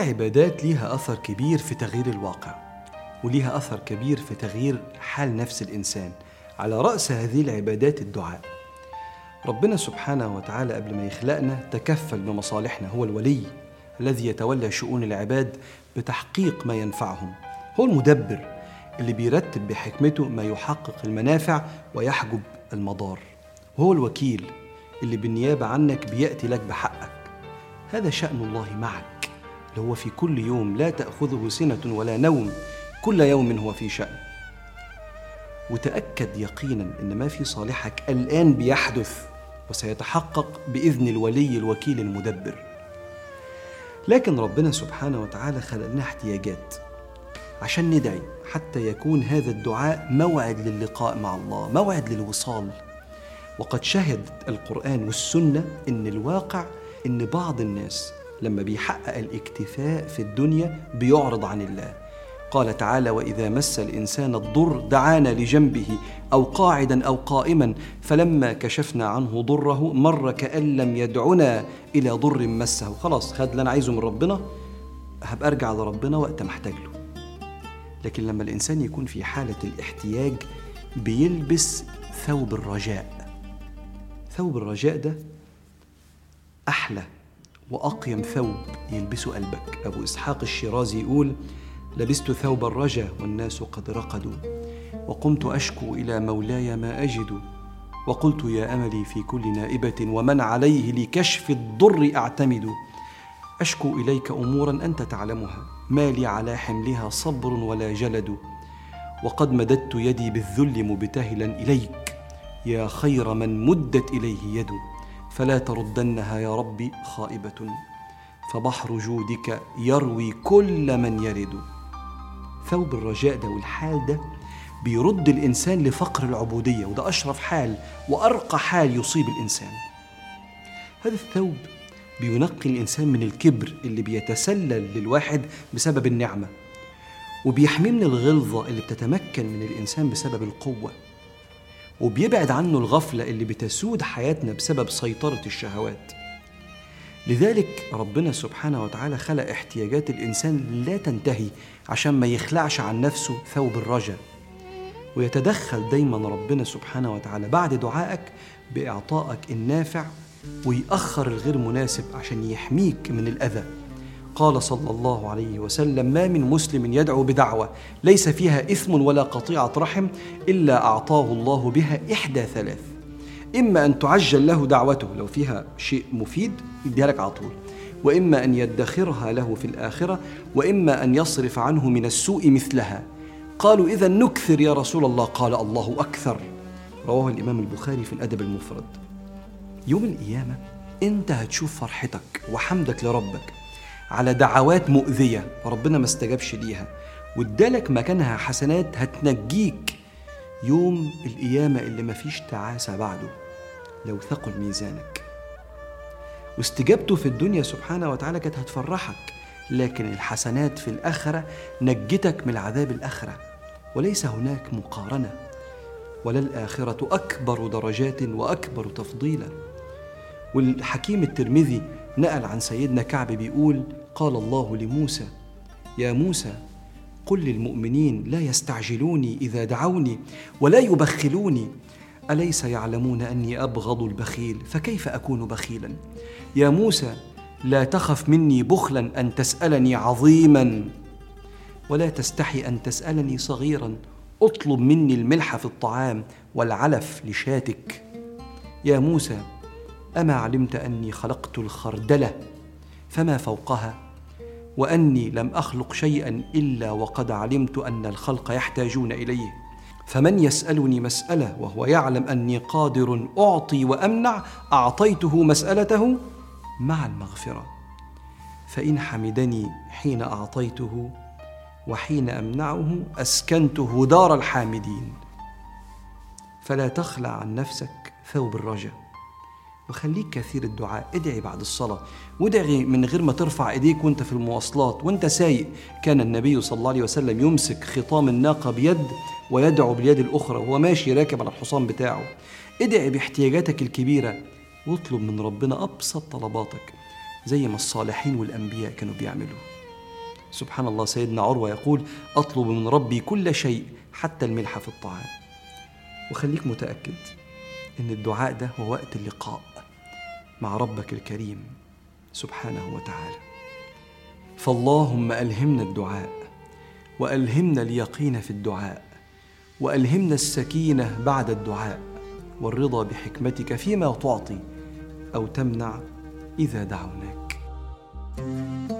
عبادات ليها أثر كبير في تغيير الواقع وليها أثر كبير في تغيير حال نفس الإنسان على رأس هذه العبادات الدعاء. ربنا سبحانه وتعالى قبل ما يخلقنا تكفل بمصالحنا هو الولي الذي يتولى شؤون العباد بتحقيق ما ينفعهم. هو المدبر اللي بيرتب بحكمته ما يحقق المنافع ويحجب المضار. وهو الوكيل اللي بالنيابة عنك بيأتي لك بحقك. هذا شأن الله معك هو في كل يوم لا تأخذه سنة ولا نوم كل يوم هو في شأن. وتأكد يقينا أن ما في صالحك الآن بيحدث وسيتحقق بإذن الولي الوكيل المدبر. لكن ربنا سبحانه وتعالى خلق لنا احتياجات عشان ندعي حتى يكون هذا الدعاء موعد للقاء مع الله موعد للوصال. وقد شهد القرآن والسنة إن الواقع إن بعض الناس لما بيحقق الاكتفاء في الدنيا بيعرض عن الله. قال تعالى وإذا مس الإنسان الضر دعانا لجنبه أو قاعدا أو قائما فلما كشفنا عنه ضره مر كأن لم يدعنا إلى ضر مسه. خلاص خد اللي أنا عايزه من ربنا هبقى أرجع لربنا وقت ما احتاج له. لكن لما الإنسان يكون في حالة الاحتياج بيلبس ثوب الرجاء. ثوب الرجاء ده أحلى وأقيم ثوب يلبسه قلبك. أبو إسحاق الشيرازي يقول لبست ثوب الرجا والناس قد رقدوا وقمت أشكو إلى مولاي ما أجد وقلت يا أملي في كل نائبة ومن عليه لكشف الضر أعتمد. أشكو إليك أمورا أنت تعلمها ما لي على حملها صبر ولا جلد وقد مددت يدي بالذل مبتهلا إليك يا خير من مدت إليه يد. فلا تردنها يا ربي خائبة فبحر جودك يروي كل من يرد. ثوب الرجاء ده والحال ده بيرد الإنسان لفقر العبودية وده أشرف حال وأرقى حال يصيب الإنسان. هذا الثوب بينقي الإنسان من الكبر اللي بيتسلل للواحد بسبب النعمة وبيحميه من الغلظة اللي بتتمكن من الإنسان بسبب القوة. وبيبعد عنه الغفلة اللي بتسود حياتنا بسبب سيطرة الشهوات. لذلك ربنا سبحانه وتعالى خلق احتياجات الإنسان لا تنتهي عشان ما يخلعش عن نفسه ثوب الرجا ويتدخل دايما ربنا سبحانه وتعالى بعد دعائك بإعطائك النافع ويأخر الغير مناسب عشان يحميك من الأذى. قال صلى الله عليه وسلم ما من مسلم يدعو بدعوة ليس فيها إثم ولا قطيعة رحم إلا أعطاه الله بها إحدى ثلاث. إما أن تعجل له دعوته لو فيها شيء مفيد يديها لك على طول. وإما أن يدخرها له في الآخرة وإما أن يصرف عنه من السوء مثلها. قالوا إذا نكثر يا رسول الله. قال الله أكثر. رواه الإمام البخاري في الأدب المفرد. يوم القيامة أنت هتشوف فرحتك وحمدك لربك. على دعوات مؤذية. ربنا ما استجابش ليها. وادالك مكانها حسنات هتنجيك يوم القيامة اللي مفيش تعاسة بعده. لو ثقل ميزانك. واستجابته في الدنيا سبحانه وتعالى كانت هتفرحك. لكن الحسنات في الآخرة نجتك من العذاب الآخرة. وليس هناك مقارنة. ولا الآخرة أكبر درجات وأكبر تفضيلا. والحكيم الترمذي نقل عن سيدنا كعب بيقول قال الله لموسى يا موسى قل للمؤمنين لا يستعجلوني إذا دعوني ولا يبخلوني. أليس يعلمون أني أبغض البخيل؟ فكيف أكون بخيلا؟ يا موسى لا تخف مني بخلا أن تسألني عظيما. ولا تستحي أن تسألني صغيرا. اطلب مني الملح في الطعام والعلف لشاتك. يا موسى أما علمت أني خلقت الخردله فما فوقها؟ وأني لم أخلق شيئا إلا وقد علمت أن الخلق يحتاجون إليه. فمن يسألني مسألة وهو يعلم أني قادر أعطي وأمنع أعطيته مسألته مع المغفرة. فإن حمدني حين أعطيته وحين أمنعه أسكنته دار الحامدين. فلا تخلع عن نفسك ثوب الرجا وخليك كثير الدعاء. ادعي بعد الصلاة. وادعي من غير ما ترفع إيديك وانت في المواصلات. وانت سايق. كان النبي صلى الله عليه وسلم يمسك خطام الناقة بيد ويدعو باليد الأخرى. وهو ماشي راكب على الحصان بتاعه. ادعي باحتياجاتك الكبيرة. واطلب من ربنا أبسط طلباتك زي ما الصالحين والأنبياء كانوا بيعملوا. سبحان الله سيدنا عروة يقول أطلب من ربي كل شيء حتى الملح في الطعام. وخليك متأكد إن الدعاء ده هو وقت اللقاء. مع ربك الكريم سبحانه وتعالى. فاللهم ألهمنا الدعاء وألهمنا اليقين في الدعاء وألهمنا السكينة بعد الدعاء والرضا بحكمتك فيما تعطي أو تمنع إذا دعوناك. thank you